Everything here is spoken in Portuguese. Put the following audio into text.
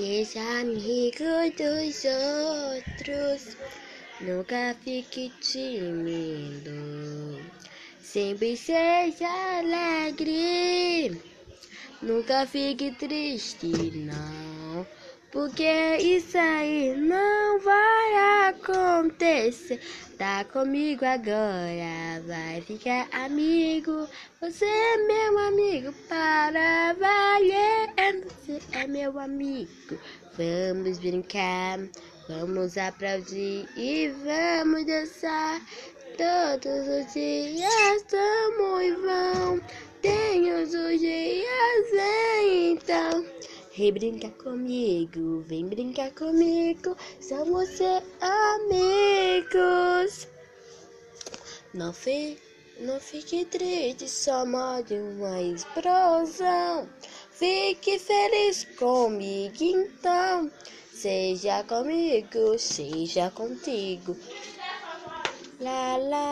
Seja amigo dos outros, nunca fique tímido. Sempre seja alegre, nunca fique triste, não. Porque isso aí não vai acontecer. Tá comigo agora, vai ficar amigo. Você é meu amigo para valer. Você é meu amigo. Vamos brincar, vamos aplaudir e vamos dançar. Todos os dias tamo e vão. Tem os dias, então. Vem brincar comigo, vem brincar comigo, somos amigos. Não, fi, não fique triste, só morde uma explosão. Fique feliz comigo então, seja comigo, seja contigo. Lá, lá.